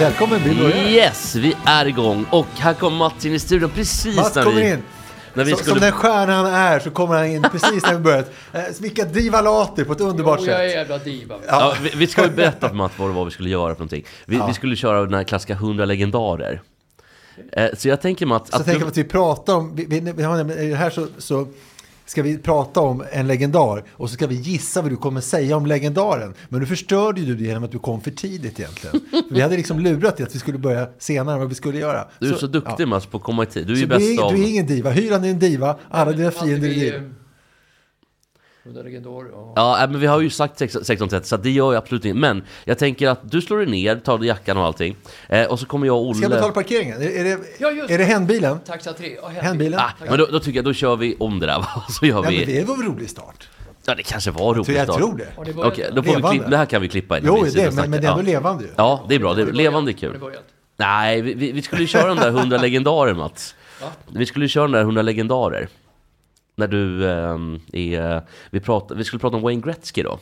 Välkommen, vi börjar. Yes, vi är igång och här kommer Mats in i studion precis Mats när kommer vi... in. När vi som, skulle... som den stjärna han är så kommer han in precis när vi börjat. Eh, vilka divalater på ett underbart Jo, jag är sätt. jävla diva. Ja, vi, vi ska ju berätta för Mats vad det var vi skulle göra för någonting. Vi, vi skulle köra den här klassiska 100 legendarer. Eh, så jag tänker Mats... Så jag tänker att vi pratar om, vi, vi, vi har, här så, så ska vi prata om en legendar och så ska vi gissa vad du kommer säga om legendaren. Men nu förstörde ju du det genom att du kom för tidigt egentligen. Vi hade liksom lurat dig att vi skulle börja senare än vad vi skulle göra. du är så, duktig Mats på att komma i tid. Du är Så ju du, är, bäst av... du är ingen diva. Hyran är en diva, alla dina fiender är diva. Ja. Ja, äh, men vi har ju sagt 16.30 så det gör jag absolut inte. Men jag tänker att du slår dig ner, tar dig jackan och allting. Eh, och så kommer jag och Ska jag Olle... betala parkeringen? Är, det, Ja, just är det händbilen? Taxa 3. Ja, Händbilen? Ah, men då, då tycker jag, då kör vi om det där va? Så gör Ja, vi... men det var en rolig start. Ja, det kanske var roligt. Jag tror det. Okej, då får vi klippa, det här kan vi klippa in. Jo, det, men, men det är ändå levande ju. Ja, det är bra. Det är, levande är kul. Nej, vi, vi vi skulle ju köra den där 100 legendarer Mats. Va? Vi skulle ju köra den där 100 legendarer. När du ehm, är... Vi, prat, vi skulle prata om Wayne Gretzky då.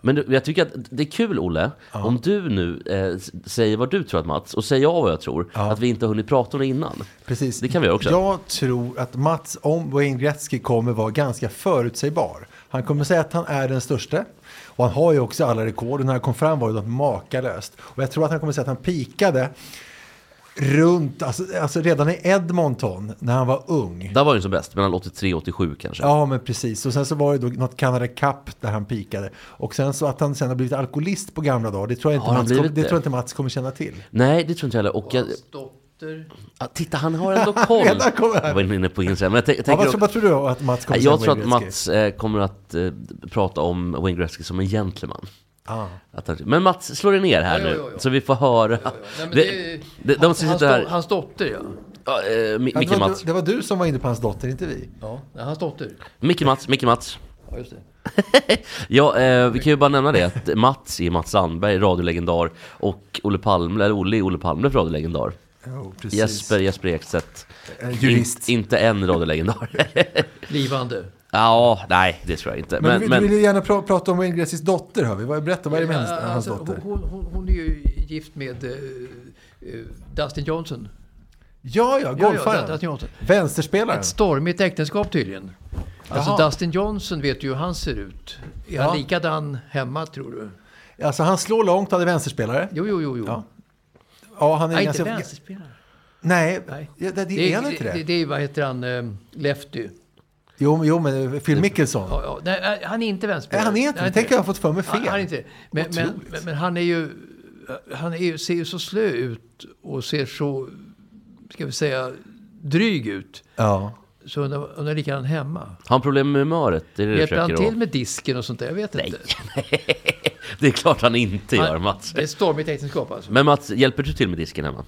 Men du, jag tycker att det är kul Olle, om du nu eh, säger vad du tror att Mats, och säger jag vad jag tror, att vi inte har hunnit prata om det innan. Precis. Det kan vi göra också. Jag tror att Mats om Wayne Gretzky kommer vara ganska förutsägbar. Han kommer säga att han är den största. Och han har ju också alla rekord. Och när han kom fram var det något makalöst. Och jag tror att han kommer säga att han pikade runt, alltså, alltså redan i Edmonton när han var ung. Där var ju som bäst, mellan 83 och 87 kanske. Ja, men precis. Och sen så var det då något Canada Cup där han pikade. Och sen så att han sen har blivit alkoholist på gamla dagar, det tror jag inte, han Mats, kom, det det? tror jag inte Mats kommer känna till. Nej, det tror inte jag heller. Och jag, Hans dotter. ah, titta, han har ändå koll. Han. Jag var inne på Instagram. Men jag, jag Ja, vad, tror, vad tror du att Mats kommer Jag säga tror att? Mats eh, kommer att eh, prata om Wayne Gretzky som en gentleman. Ah. Han- Men Mats, slå dig ner här Ja, nu, ja, ja. så vi får höra. Nej, men Det- det, det- de som hans, sitter här- do- hans dotter, ja. Ja, eh, Micke det, var, Mats. du- det var du som var inne på hans dotter, inte vi. ja. Hans dotter. Micke Mats, Micke Mats. Ja, just det. Ja, eh, vi kan ju bara nämna det att Mats är Mats Sandberg, radiolegendar och Olle Palme, eller Olle är Olle Palme, radiolegendar. Precis. Jesper, Jesper Ekstedt. Eh, jurist. In, inte en radiolegendar. Livande. Ja, nej, det tror jag inte. Men, Men, du, men, du vill ju gärna pra, prata om Gretzkys dotter, hör vi. Berätta, vad är det med hans, Ja, hans alltså, dotter? hon, hon, hon är ju gift med eh, Dustin Johnson. Ja, ja, Ja, ja, golfaren. Dustin Johnson. Vänsterspelaren. Ett stormigt äktenskap tydligen. Alltså Jaha. Dustin Johnson vet du hur han ser ut. Är Ja. han likadan hemma tror du? Alltså, han slår långt, han är vänsterspelare. Jo, jo, jo. jo. Ja. Ja, han är Nej, ganska... inte vänsterspelare. Nej, Nej. Ja, det, det är han inte det, det. det är, vad heter han, eh, Lefty. Jo, jo, men Phil Mickelson. Ja, ja, nej, han är inte Nej, vänsterspelare. han är inte det. Nej, Tänk jag har fått för mig fel. Han, han är inte men, men, men, men han är ju... Han är ju, ser ju så slö ut och ser så, ska vi säga, dryg ut. Ja. Så undrar undrar likadant hemma. har han problem med humöret? Det är det du Hjälper han till att... med disken och sånt där? Jag vet inte. Det är klart han inte gör, Han- Mats. Det är stormigt äktenskap alltså. Men Mats, hjälper du till med disken hemma?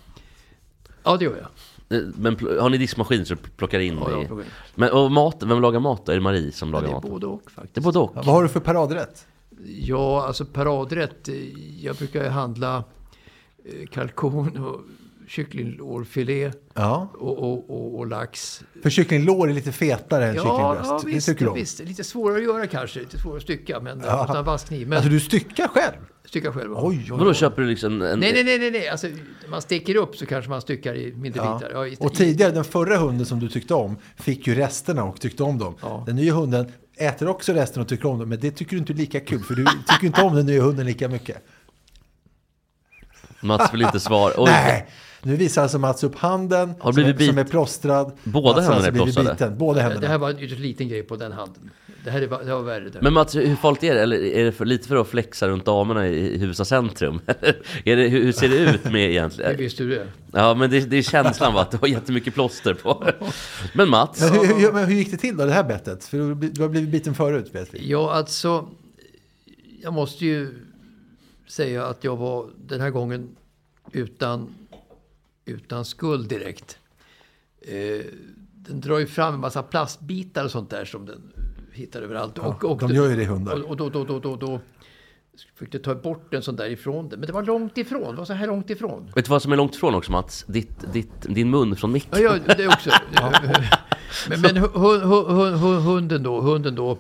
Ja, det gör jag. Eh, Men har ni diskmaskin så du plockar in Ja, i... Men och mat, vem lagar mat då? Är det Marie som Ja, lagar det är mat? både och faktiskt. Det är både och. Ja, Vad har du för paradrätt? Ja, alltså paradrätt. eh, Jag brukar handla eh, kalkon och kycklinglårfilé Ja. och, och, och, och lax. För kycklinglår är lite fetare än Ja, kycklingbröst. ja det visst, tycker du om. visst. Lite svårare att göra kanske. Lite svårare att stycka, men Ja. utan vass kniv. Men Alltså du styckar själv? stycka själv. va? Oj, oj, Vadå, oj. köper du liksom en... Nej, nej, nej, nej, nej. Alltså, man sticker upp så kanske man styckar i mindre Ja. bitar. Ja, i- Och tidigare, den förra hunden som du tyckte om fick ju resterna och tyckte om dem. Ja. Den nya hunden äter också resten och tycker om dem, men det tycker du inte är lika kul, för du tycker inte om den nya hunden lika mycket. Mats vill inte svara. Oj. Nej, Nu visar alltså Mats upp handen Har som, är, som bit- är plåstrad. Båda Mats händerna är blivit plåstrade. biten. Båda Det händerna. här var en ytterst liten grej på den handen. Det här är, det var värre. Där. Men Mats, hur farligt är det? Eller är det för, lite för att flexa runt damerna i Husa centrum? är det, hur, hur ser det ut med Hur egentligen? visste du det? Ja, men det, det är känslan va, att du har jättemycket plåster på. Men Mats, Men hur, hur, men hur gick det till då, det här bettet? För du, du har blivit biten förut, vet vi. Ja, alltså. Jag måste ju säga att jag var den här gången utan, utan skuld direkt. Eh, den drar ju fram en massa plastbitar och sånt där som den hittar överallt. och, och, de gör ju det, hundar. Och, och då, då, då, då, då försökte ta bort en sån där ifrån den. Men det var långt ifrån. Det var så här långt ifrån. vet du vad som är långt ifrån också Mats? Ditt, ditt, din mun från micken. Ja, ja det också. men men hu- hu- hu- hu- hunden då, hunden då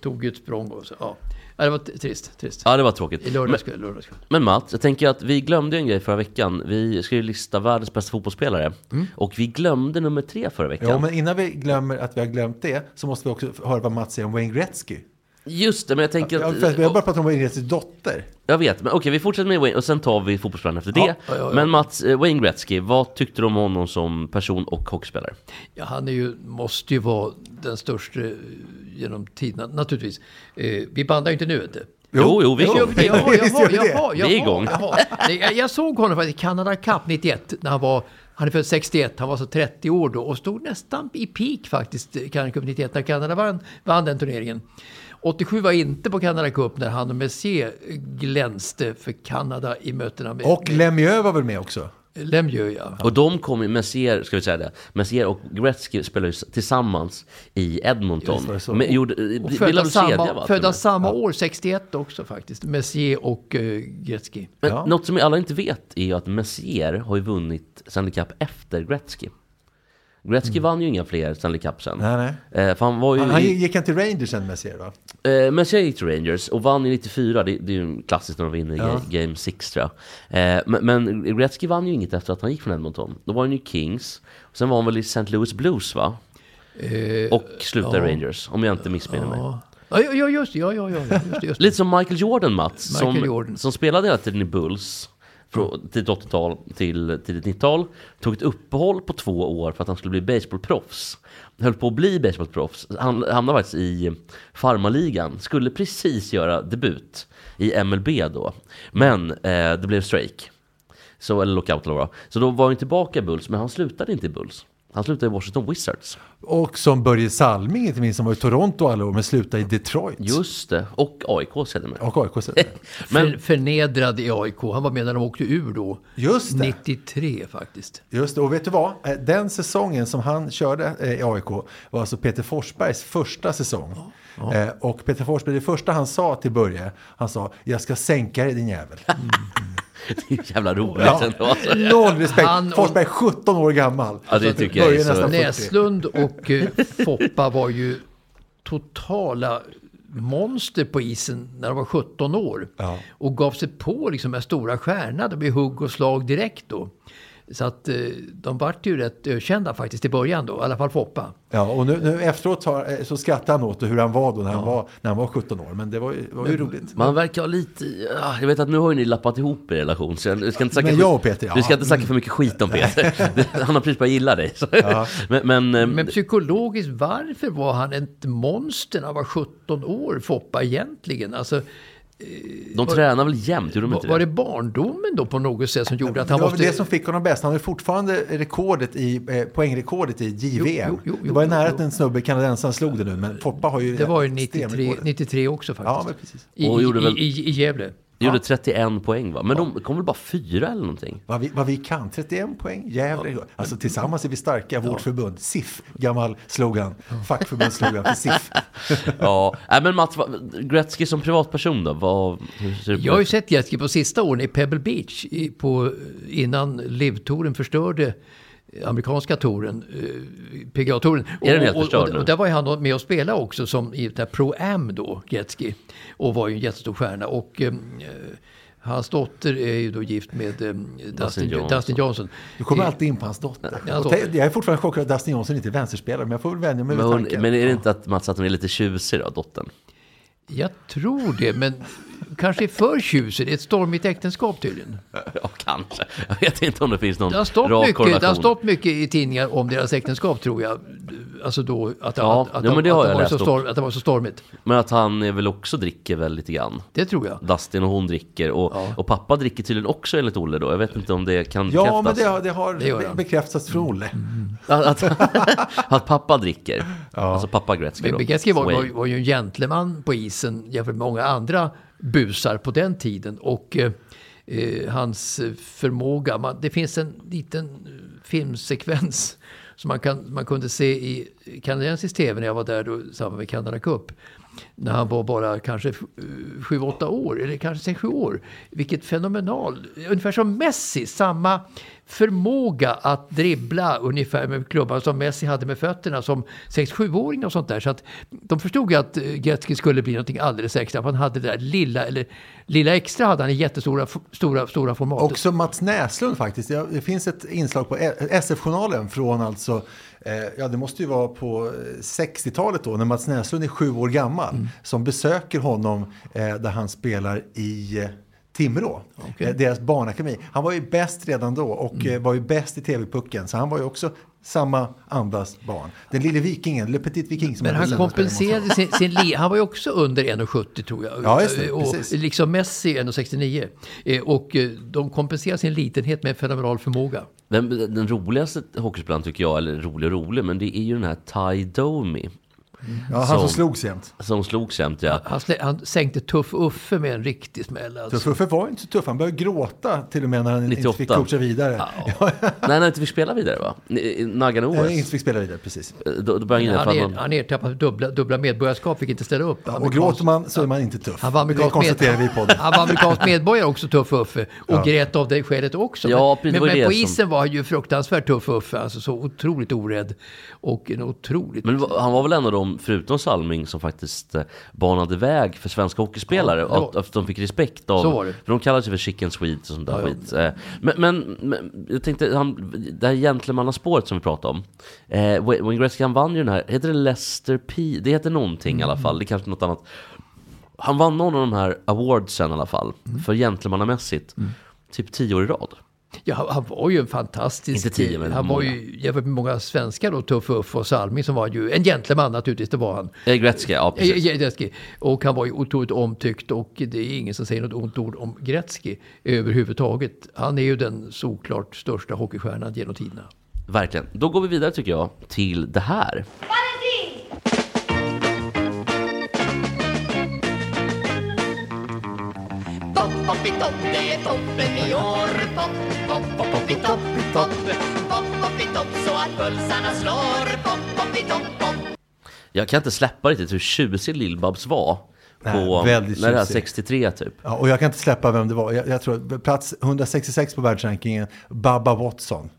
tog ju ett språng och så, ja. Ja, Det var trist, trist. Ja, det var tråkigt. I Men, lördagskväll, lördagskväll. men Mats, jag tänker att vi glömde en grej förra veckan. Vi ska ju lista världens bästa fotbollsspelare. Och vi glömde nummer tre förra veckan. Ja, men innan vi glömmer att vi har glömt det så måste vi också höra vad Mats säger om Wayne Gretzky. Just det, men jag tänker Ja, att... att vi har bara pratat om Wayne Gretzkys dotter. Jag vet, men okej vi fortsätter med Wayne och sen tar vi fotbollsspelaren efter det. Ja, ja, ja. Men Mats, eh, Wayne Gretzky, vad tyckte du om honom som person och hockeyspelare? Ja, han är ju, måste ju vara den största eh, genom tiderna, naturligtvis. Eh, vi bandar ju inte nu inte. Jo, jo, vi är igång. vi är igång. Jag, såg honom faktiskt i Canada Cup 91 när han var, han är född 61, han var så 30 år då och stod nästan i peak faktiskt, i Canada Cup 91 när Kanada vann, vann den turneringen. 87 var inte på Canada Cup när han och Messier glänste för Kanada i mötena med, Och Lemieux var väl med också? Lemieux. Ja. Och de kom ju, Messier, ska vi säga det, Messier och Gretzky spelade ju tillsammans i Edmonton. Det. Men, gjorde, Och födda samma, va? födda samma år, 61 också faktiskt. Messier och uh, Gretzky. Men Ja. något som alla inte vet är ju att Messier har ju vunnit Stanley Cup efter Gretzky. Gretzky vann ju inga fler Stanley Cup sen. Nej, nej. Eh, han var ju... Han, han gick han till Rangers sen Messier va? Eh, Messier gick till Rangers och vann i 94, det, det är ju klassiskt när de vinner Ja. ga- Game 6 tror jag. Eh, men, men Gretzky vann ju inget efter att han gick från Edmonton. Då var han ju Kings, sen var han väl i St. Louis Blues va? Eh, Och slutade ja. Rangers, om jag inte missminner mig. ja. Ja, ja, just det. Ja, ja, ja, just det, just det. Lite som Michael Jordan Mats, Michael som, Jordan. som spelade hela tiden i Bulls. Från tidigt 80-tal till tidigt 90-tal. Tog ett uppehåll på två år för att han skulle bli baseballproffs. Höll på att bli baseballproffs. Han hamnade faktiskt i farmarligan. Skulle precis göra debut i MLB då. Men eh, det blev strejk. Så, eller lockout eller vad det var. Så då var han tillbaka i Bulls, men han slutade inte i Bulls. Han slutade i Washington Wizards. Och som Börje Salming inte minst, som var i Toronto alla år, men slutade i Detroit. Just det. Och AIK sedermera. Och AIK. Men- För, förnedrad i AIK. Han var med när de åkte ur då. Just det. 93 faktiskt. Just det, och vet du vad? Eh, Den säsongen som han körde eh, i AIK var alltså Peter Forsbergs första säsong. Eh, Och Peter Forsberg, det första han sa till Börje, han sa jag ska sänka dig din jävel. Det är jävla roligt Ja. ändå. Alltså. Noll respekt. Han och- Forsberg är 17 år gammal. Ja, det Så att tycker jag är så- nästan 40. Näslund och eh, Foppa var ju totala monster på isen när de var 17 år. Ja. Och gav sig på liksom här stora stjärnorna. Det blev hugg och slag direkt då. Så att eh, de vart ju rätt ökända faktiskt i början då. I alla fall Foppa. Ja, och nu, nu efteråt har, eh, så skrattar han åt hur han var då när, han, var, när han var 17 år. Men det var ju, var ju roligt. Man verkar ha lite... Ja, jag vet att nu har ju ni lappat ihop er relation, så jag ska inte snacka Men för, jag och Peter, ja. Du ska inte snacka för mycket skit om Peter. Han har precis börjat gilla dig. Så. Men, men, eh, Men psykologiskt, varför var han ett monster när han var 17 år, Foppa egentligen? Alltså, de tränar väl jämt, gjorde de var, inte var det? det barndomen då på något sätt som gjorde att Det han var måste... det som fick honom bäst. Han har fortfarande rekordet i, eh, poängrekordet i JVM. Jo, jo, jo, det var ju nära att en snubbe, kanadensaren, slog det nu. Men Foppa har ju Det var ju extremrekordet. 93, 93 också faktiskt. Ja, men precis. I, Och gjorde i, väl- i, i Gävle. Gjorde 31 poäng va? Men de kom väl bara fyra eller någonting? Vad vi, vad vi kan, 31 poäng, jävlar. Alltså tillsammans är vi starka, vårt förbund. SIF, gammal slogan. Fackförbundsslogan för SIF. Ja, nej men Mats, Gretzky som privatperson då? Vad, Jag har ju sett Gretzky på sista åren i Pebble Beach i, på, innan LIV-touren förstörde amerikanska touren, eh, PGA-touren. Är den helt och, förstörd och, och där var han med och spelade också som i Pro-Am då, Gretzky. Och var ju en jättestor stjärna. Och eh, hans dotter är ju då gift med eh, Dustin, Johnson. Dustin Johnson. Du kommer alltid in på hans dotter. Ja, hans Och dotter. te- jag är fortfarande chockad att Dustin Johnson inte är vänsterspelare, men jag får väl vänja mig Men, vid hon, tanken. men är det inte att Mats att hon är lite tjusig då, dottern? Jag tror det, men kanske är för tjusig. Det är ett stormigt äktenskap tydligen. Ja, kanske. Jag vet inte om det finns någon Det har, stått rak mycket, det har korrelation. stått mycket i tidningar om deras äktenskap tror jag. Alltså då att, Ja, att, att, men det har att, jag var läst så storm, att det var så stormigt. Men att han är väl också dricker väl lite grann. Det tror jag. Dustin och hon dricker. Och, och pappa dricker tydligen också enligt Olle då. Jag vet inte om det kan Ja, men bekräftas. det, har- det har Det bekräftats från Olle. Att, att, att pappa dricker. Alltså pappa Gretzky då. Men Gretzky var, var, var ju en gentleman på isen jämfört med många andra busar på den tiden. Och eh, eh, hans förmåga, man, det finns en liten eh, filmsekvens som man, kan, man kunde se i kanadensisk tv när jag var där då, i samband med Canada Cup. När han var bara kanske 7-8 år, eller kanske 6-7 år. Vilket fenomenal, ungefär som Messi, samma förmåga att dribbla ungefär med klubban som Messi hade med fötterna som 6-7-åring och sånt där. Så att de förstod ju att eh, Gretzky skulle bli någonting alldeles extra. För han hade det där lilla, eller lilla extra hade han i jättestora stora, stora format. Också Mats Näslund faktiskt. Det finns ett inslag på SF-journalen från alltså, ja det måste ju vara på eh, 60-talet då, när Mats Näslund är sju år gammal, Mm. som besöker honom eh, där han spelar i eh, Timrå, eh, deras barnakademi. Han var ju bäst redan då och Mm. eh, var ju bäst i TV-pucken, så han var ju också samma andas barn. Den lille vikingen, Le Petit Viking som Men han kompenserade sin, sin li- Han var ju också under 1,70 tror jag. Ja, just det, och precis. liksom Messi 1,69. Eh, Och eh, de kompenserar sin litenhet med en fenomenal förmåga. Den, den roligaste hockeyspelaren tycker jag, eller rolig och rolig, men det är ju den här Ty Domi. Ja, han som som- slogs jämt. Som slogs jämt ja. Han, slä, han sänkte Tuff Uffe med en riktig smäll. Alltså. Så Fuffe var ju inte så tuff, han började gråta till och med när han inte 98. fick coacha vidare. Ja. Nej, han inte fick spela vidare va? Nagano OS. Eller inte fick spela vidare, precis. Då, då började han Han, man, han ertappade dubbla, dubbla medborgarskap, fick inte ställa upp. Och gråter man så är man inte tuff. Han var amerikansk, podden. han var amerikansk medborgare också, Tuff Uffe. Och grät av det skälet också. Ja, men men, var men på som- isen var han ju fruktansvärt Tuff Uffe. Alltså så otroligt orädd. Och en otroligt... men han var väl en av dem, förutom Salming, som faktiskt eh, banade väg för svenska hockeyspelare. Ja, att, att de fick respekt av... Så var det. För de kallades ju för chicken swedes och sånt där Ja, ja. skit. Eh, Men, men, men jag tänkte, han, det här gentlemannaspåret som vi pratade om. Eh, Wayne Gretzky han vann ju den här, heter det Lester P? Det heter någonting i alla fall, det är kanske något annat. Han vann någon av de här awardsen i alla fall, Mm. för gentlemannamässigt. Typ tio år i rad. Ja, han- var ju en fantastisk... Inte tio, men Han var ju, jämfört med många svenskar då, Tuff Uffe och Salming, som var ju en gentleman naturligtvis, det var han. Eh, Gretzky, ja Eh, precis. Gretzky. Och han var ju otroligt omtyckt och det är ingen som säger något ont ord om Gretzky överhuvudtaget. Han är ju den såklart största hockeystjärnan genom tiderna. Verkligen. Då går vi vidare tycker jag till det här. Pop, poppitopp, det är toppen i år. Pop, pop, poppitopp, pop, pop, poppitopp, så att pulsarna slår. Pop, poppitopp, pop. Jag kan inte släppa riktigt hur tjusig Lill-Babs var. Nej, På, väldigt när det här tjusig. 63 typ. Ja, och jag kan inte släppa vem det var. Jag, jag tror plats 166 på världsrankingen, Baba Watson.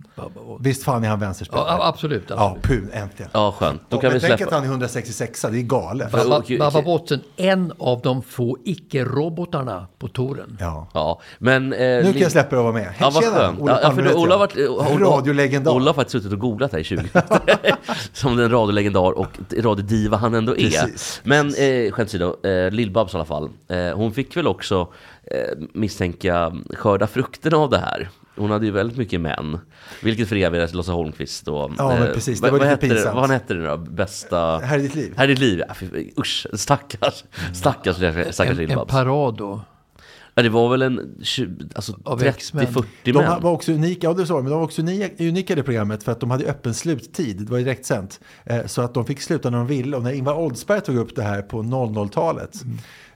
Visst fan är han vänsterspelare? Ja, absolut. Ja, absolut. pun, äntligen. Ja, skönt. Då kan men vi tänk släppa. att han är 166, det är galet. Babba okej. Watson, en av de få icke-robotarna på touren. Ja. Ja, men... Eh, Nu kan jag släppa och vara med. Ja, vad skönt. Ola Ja, ja, för Ola varit... Ola- Radiolegendar. Ola har faktiskt suttit och googlat här i 20 minuter. Som den radiolegendar och radiodiva han ändå är. Precis. Men eh, skämt åsido, eh, Lill-Babs i alla fall. Eh, hon fick väl också eh, misstänka skörda frukterna av det här. Hon hade ju väldigt mycket män. Vilket för er Lotta Holmqvist och... Ja, men eh, precis. Det vad, var vad lite hette det, pinsamt. vad han hette det då? Bästa... Här är ditt liv. Här är ditt liv, Usch, stackars, stackars, stackars En, en Lill-Babs. parad då. Ja, det var väl en 20, alltså Av X-Men. 30-40 De män. var också unika, ja det de, men de var också unika, i det programmet för att de hade öppen sluttid, det var direktsänt. Eh, så att de fick sluta när de ville och när Ingvar Oldsberg tog upp det här på 00-talet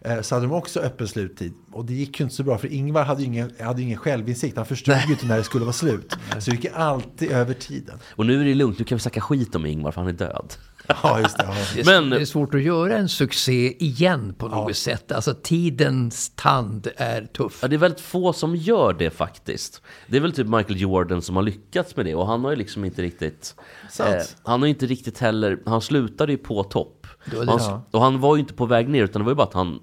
eh, så hade de också öppen sluttid. Och det gick ju inte så bra för Ingvar hade ju ingen, hade ju ingen självinsikt, han förstod ju inte när det skulle vara slut. Så det gick alltid över tiden. Och nu är det lugnt, nu kan vi snacka skit om Ingvar för han är död. Ja, just det. Ja. Det Men- det är svårt att göra en succé igen på något sätt. Alltså tidens tand är tuff. Ja, det är väldigt få som gör det faktiskt. Det är väl typ Michael Jordan som har lyckats med det och han har ju liksom inte riktigt... eh, han har ju inte riktigt heller... Han slutade ju på topp. var det- Han, ja. Och han var ju inte på väg ner utan det var ju bara att han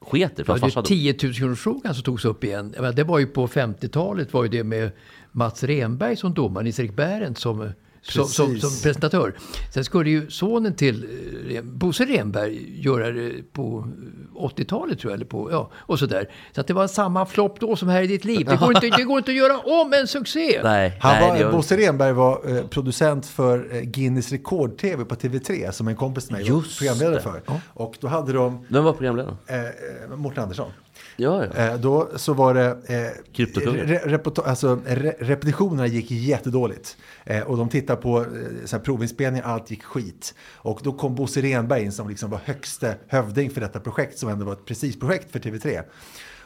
sket det. Ja, det farsa är dog. 10 000 kronorsfrågan som togs upp igen. Jag menar, det var ju på 50-talet var ju det med Mats Renberg som domare, Nils-Erik Bärent som som, som, som presentatör. Sen skulle ju sonen till eh, Bosse Renberg göra det på 80-talet tror jag. Eller på, ja, och sådär. Så att det var samma flopp då som här i ditt liv. Det går inte, det går inte att göra om en succé. Nej, Han nej, var, det Bosse Renberg var eh, producent för eh, Guinness rekord-tv på TV3 som en kompis till mig var programledare det. för. Och då hade de Vem var programledaren? eh, eh, Mårten Andersson. Ja, ja. Eh, då så var det... Eh, re, alltså, re, repetitionerna gick jättedåligt. Eh, och de tittade på eh, provinspelningar, allt gick skit. Och då kom Bosse Renberg in som liksom var högste hövding för detta projekt som ändå var ett precis-projekt för TV3.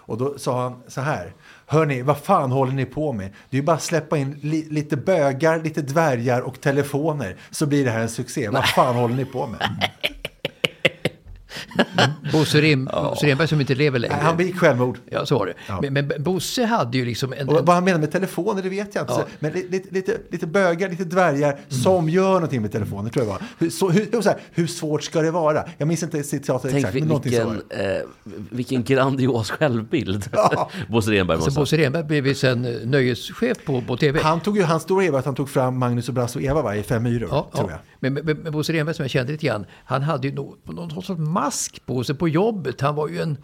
Och då sa han så här. Hörni, vad fan håller ni på med? Det är ju bara att släppa in li, lite bögar, lite dvärgar och telefoner så blir det här en succé. Vad fan håller ni på med? Bosse, Ren, Bosse Renberg som inte lever längre. Han begick självmord. Ja, så var det. Ja. Men, men Bosse hade ju liksom en... Och vad han menar med telefoner, det vet jag inte. Ja. Men li- lite, lite, lite bögar, lite dvärgar som gör någonting med telefoner, tror jag var. Hur, så, hur, så här, hur svårt ska det vara? Jag minns inte citatet Tänk exakt, men någonting så var vilken, eh, vilken grandios självbild Ja. Bosse Renberg måste ha. Bosse Renberg blev ju sen eh, nöjeschef på, på TV. Han tog ju, hans stora var att han tog fram Magnus och Brasse och Eva va, i Fem myror, Ja, tror ja. jag. Men, men, men Bosse Renberg som jag kände lite grann, han hade ju någon, någon sorts mask på sig på jobbet. Han var ju en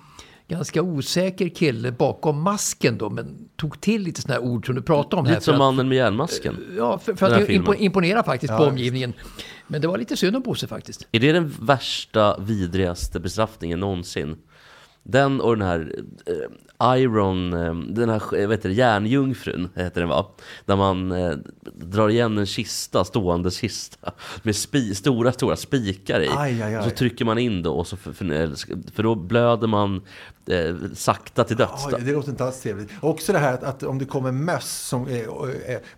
ganska osäker kille bakom masken då, men tog till lite sådana här ord som du pratade om här. Lite som för att- mannen med järnmasken. Ja, för, för här att impo, imponera faktiskt på omgivningen. Men det var lite synd om Bosse faktiskt. Är det den värsta, vidrigaste bestraffningen någonsin? Den och den här eh, Iron, eh, den här eh, vad heter det, järnjungfrun heter den va? Där man eh, drar igen en kista, stående kista med spi, stora, stora spikar i. Aj, aj, aj. Så trycker man in då, och så för, för, för då blöder man eh, sakta till döds. Ja, då. det låter inte alls trevligt. Också det här att, att om det kommer möss, som, eh, eh,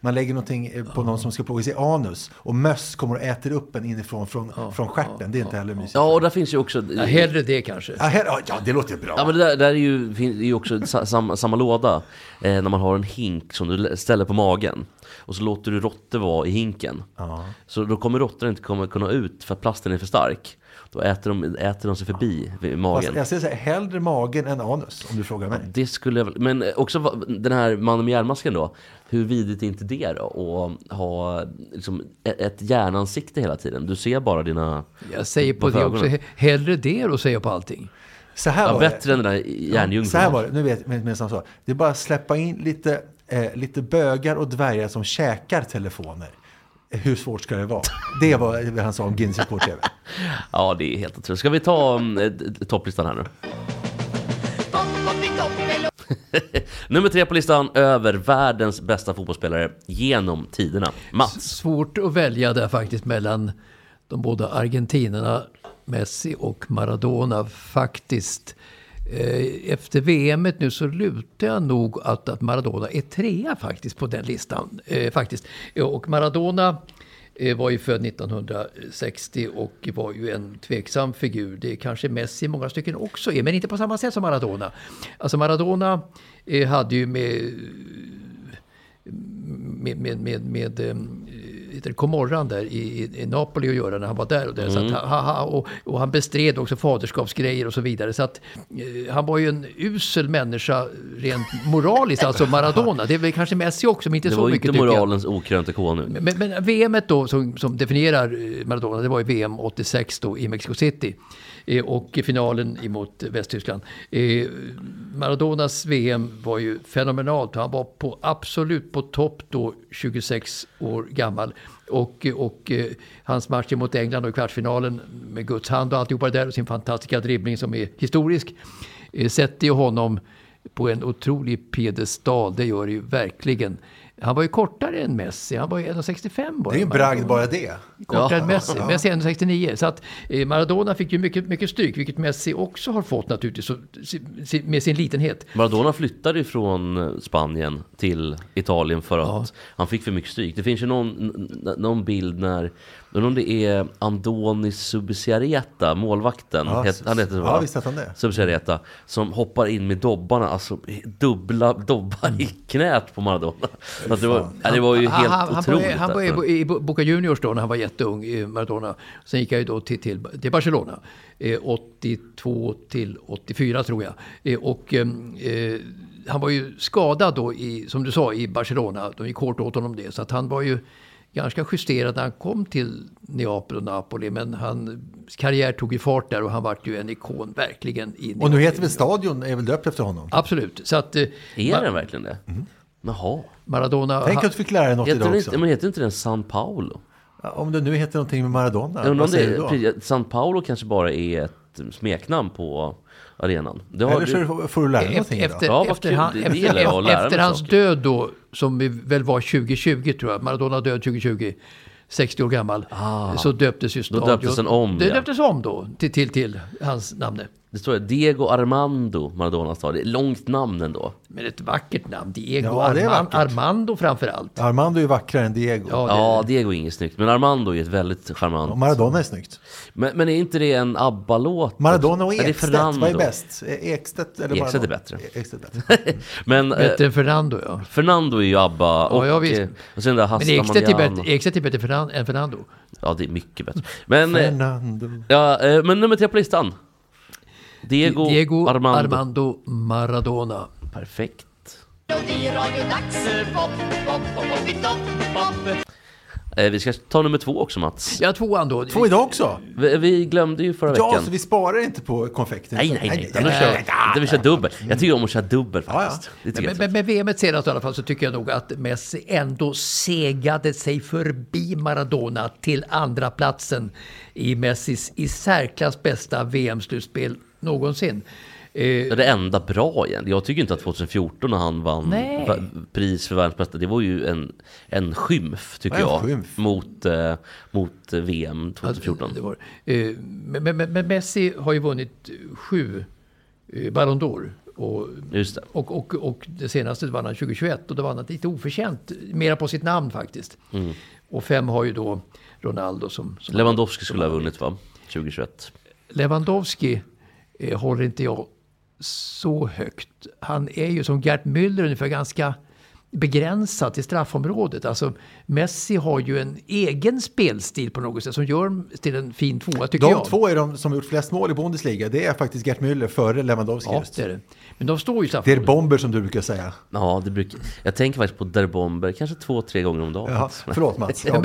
man lägger någonting eh, på någon som ska plågas i anus och möss kommer och äter upp en inifrån från, från stjärten. Det är inte heller mysigt. Ja, och där finns ju också... Ja, hellre det kanske. Ja, här, ja, ja, det låter bra. Ja men det där, där är ju, fin- är ju också sa, samma, samma låda eh, när man har en hink som du ställer på magen och så låter du råttor vara i hinken. Så då kommer råttorna inte komma, kunna ut för att plasten är för stark. Då äter de, äter de sig förbi vid magen. Fast jag säger så här, hellre magen än anus, om du frågar mig. Det skulle jag men också va- den här mannen med järnmasken då. Hur vidrigt är inte det då? Att ha liksom, ett, järnansikte hela tiden. Du ser bara dina... Jag säger på Varför det också, ögonen? he- hellre det då säger jag på allting. Så här Ja, var bättre det. än den där järnjungfrun. Så här var det, nu vet jag så. Det är bara att släppa in lite, eh, lite bögar och dvärgar som käkar telefoner. Hur svårt ska det vara? Det var vad han sa om Guinness rekord-tv. Ja, det är helt otroligt. Ska vi ta um, eh, topplistan här nu? Nummer tre på listan över världens bästa fotbollsspelare genom tiderna. Mats. Svårt att välja där faktiskt mellan de båda argentinarna Messi och Maradona faktiskt. Eh, efter VM nu så lutar jag nog att, att Maradona är trea faktiskt på den listan. Eh, faktiskt. Eh, och Maradona eh, var ju född 1960 och var ju en tveksam figur. Det är kanske Messi i många stycken också är, men inte på samma sätt som Maradona. Alltså Maradona hade ju med med, med, med, med det, Comorran där i, i- Napoli att göra när han var där. Och, där. Så att, Mm. ha, ha, och, och han bestred också faderskapsgrejer och så vidare. Så att eh, han var ju en usel människa rent moraliskt, alltså Maradona. Det är väl kanske Messi också, men inte Det så var mycket inte tycker jag. moralens okrönte konung. Men, men VM då som, som definierar eh, Maradona, det var ju VM 86 då i Mexico City. Eh, och finalen emot Västtyskland. Eh, Maradonas VM var ju fenomenalt. Han var på, absolut på topp då, 26 år gammal. Och, och eh, hans match mot England och i kvartsfinalen med Guds hand och alltihopa det där och sin fantastiska dribbling som är historisk. Sätter ju honom på en otrolig piedestal, det gör det ju verkligen. Han var ju kortare än Messi, han var ju 1,65 bara. Det är ju en bragd bara det. Kortare Ja. än Messi. Messi är 1,69. Så att eh, Maradona fick ju mycket, mycket stryk, vilket Messi också har fått naturligtvis, med sin litenhet. Maradona flyttade ju från eh, Spanien till Italien för att Ja. han fick för mycket stryk. Det finns ju någon, någon bild när, undrar om det är Andoni Subsiareta, målvakten, Ja, het, han heter så ja, va? visst han det. Subsiareta, som hoppar in med dobbarna, alltså dubbla dobbar i knät på Maradona. Så att det, var, ja, det var ju helt han, han, otroligt. han alltså. började i Bo- Boca Juniors då när han var jätteung, i Maradona. Sen gick jag ju då till, till, till Barcelona. Eh, 82 till 84 tror jag. Eh, och ehm, eh, han var ju skadad då, i, som du sa, i Barcelona. De gick hårt åt honom det. Så att han var ju ganska justerad när han kom till Neapel och Napoli. Men han, karriär tog i fart där och han vart ju en ikon verkligen. I Och nu heter väl stadion, är väl döpt efter honom? Absolut. Så att eh, Är den verkligen det? Jaha. Maradona... Tänk att du fick lära dig något Heter idag också. inte, men heter inte den San Paolo? Om det nu heter någonting med Maradona, vad säger du då? det, San Paolo kanske bara är ett smeknamn på arenan. Det har Eller så du- får- du lära dig någonting Efter, idag. Ja, efter, kul. han, efter, gäller att lära mig efter hans saker. död då, som vi väl var 2020 tror jag, Maradona död 2020, 60 år gammal, så döptes ju stadion. döptes den om, Det ja. döptes om då, till, till, till hans namn. Det står Diego Armando Maradona stad. Det är långt namn ändå. Men ett vackert namn, Diego Ja, det är Arman, vackert. Armando framför allt. Armando är ju vackrare än Diego. Ja, Ja, Diego är inget snyggt. Men Armando är ett väldigt charmant. Och Maradona är snyggt. Men, men är inte det en ABBA-låt? Maradona och Ja, det är Ekstedt, vad är bäst? Eh, Ekstedt eller Ekstedt Maradona? är bättre. E- Ekstedt är bättre. Men eh, Bättre än Fernando ja. Fernando är ju ABBA och, ja, visst. eh, och sen där Men Hasta Ekstedt är bättre, Ekstedt är bättre än Fernando. Ja, det är mycket bättre. Men, eh, Fernando. ja, men nummer tre på listan. Diego, Diego Armando. Armando Maradona. Perfekt. Eh, vi ska ta nummer två också Mats. Ja, tvåan då. Två idag också? Vi, vi glömde ju förra Ja, veckan. så vi sparar inte på konfekten. Nej, nej, nej. Utan vi kör, utan vi kör dubbel. Jag tycker om att köra dubbel Ja, ja. faktiskt. Det tycker Men jag med, med VM senast i alla fall så tycker jag nog att Messi ändå segade sig förbi Maradona till andra platsen i Messis i särklass bästa VM-slutspel någonsin. Eh, Det är det enda bra igen. Jag tycker inte att 2014 när han vann Nej. pris för världens bästa, det var ju en, en skymf tycker en jag. skymf. Mot, eh, mot VM 2014. Det var, eh, men, men, men Messi har ju vunnit sju eh, Ballon d'Or. Och, Just det. och, och, och det senaste vann han 2021 och då vann han lite oförtjänt, mera på sitt namn faktiskt. Mm. Och fem har ju då Ronaldo som... som Lewandowski skulle ha vunnit va? 2021. Lewandowski eh, håller inte jag så högt. Han är ju som Gert Müller ungefär ganska begränsad till straffområdet. Alltså Messi har ju en egen spelstil på något sätt som gör till en fin tvåa tycker De jag. två är de som har gjort flest mål i Bundesliga. Det är faktiskt Gert Müller före Lewandowski Ja, det är det. Men de står ju i Det är bomber som du brukar säga. Ja, det brukar, jag tänker faktiskt på Der Bomber, kanske två, tre gånger om dagen. Ja, förlåt Mats. Ja.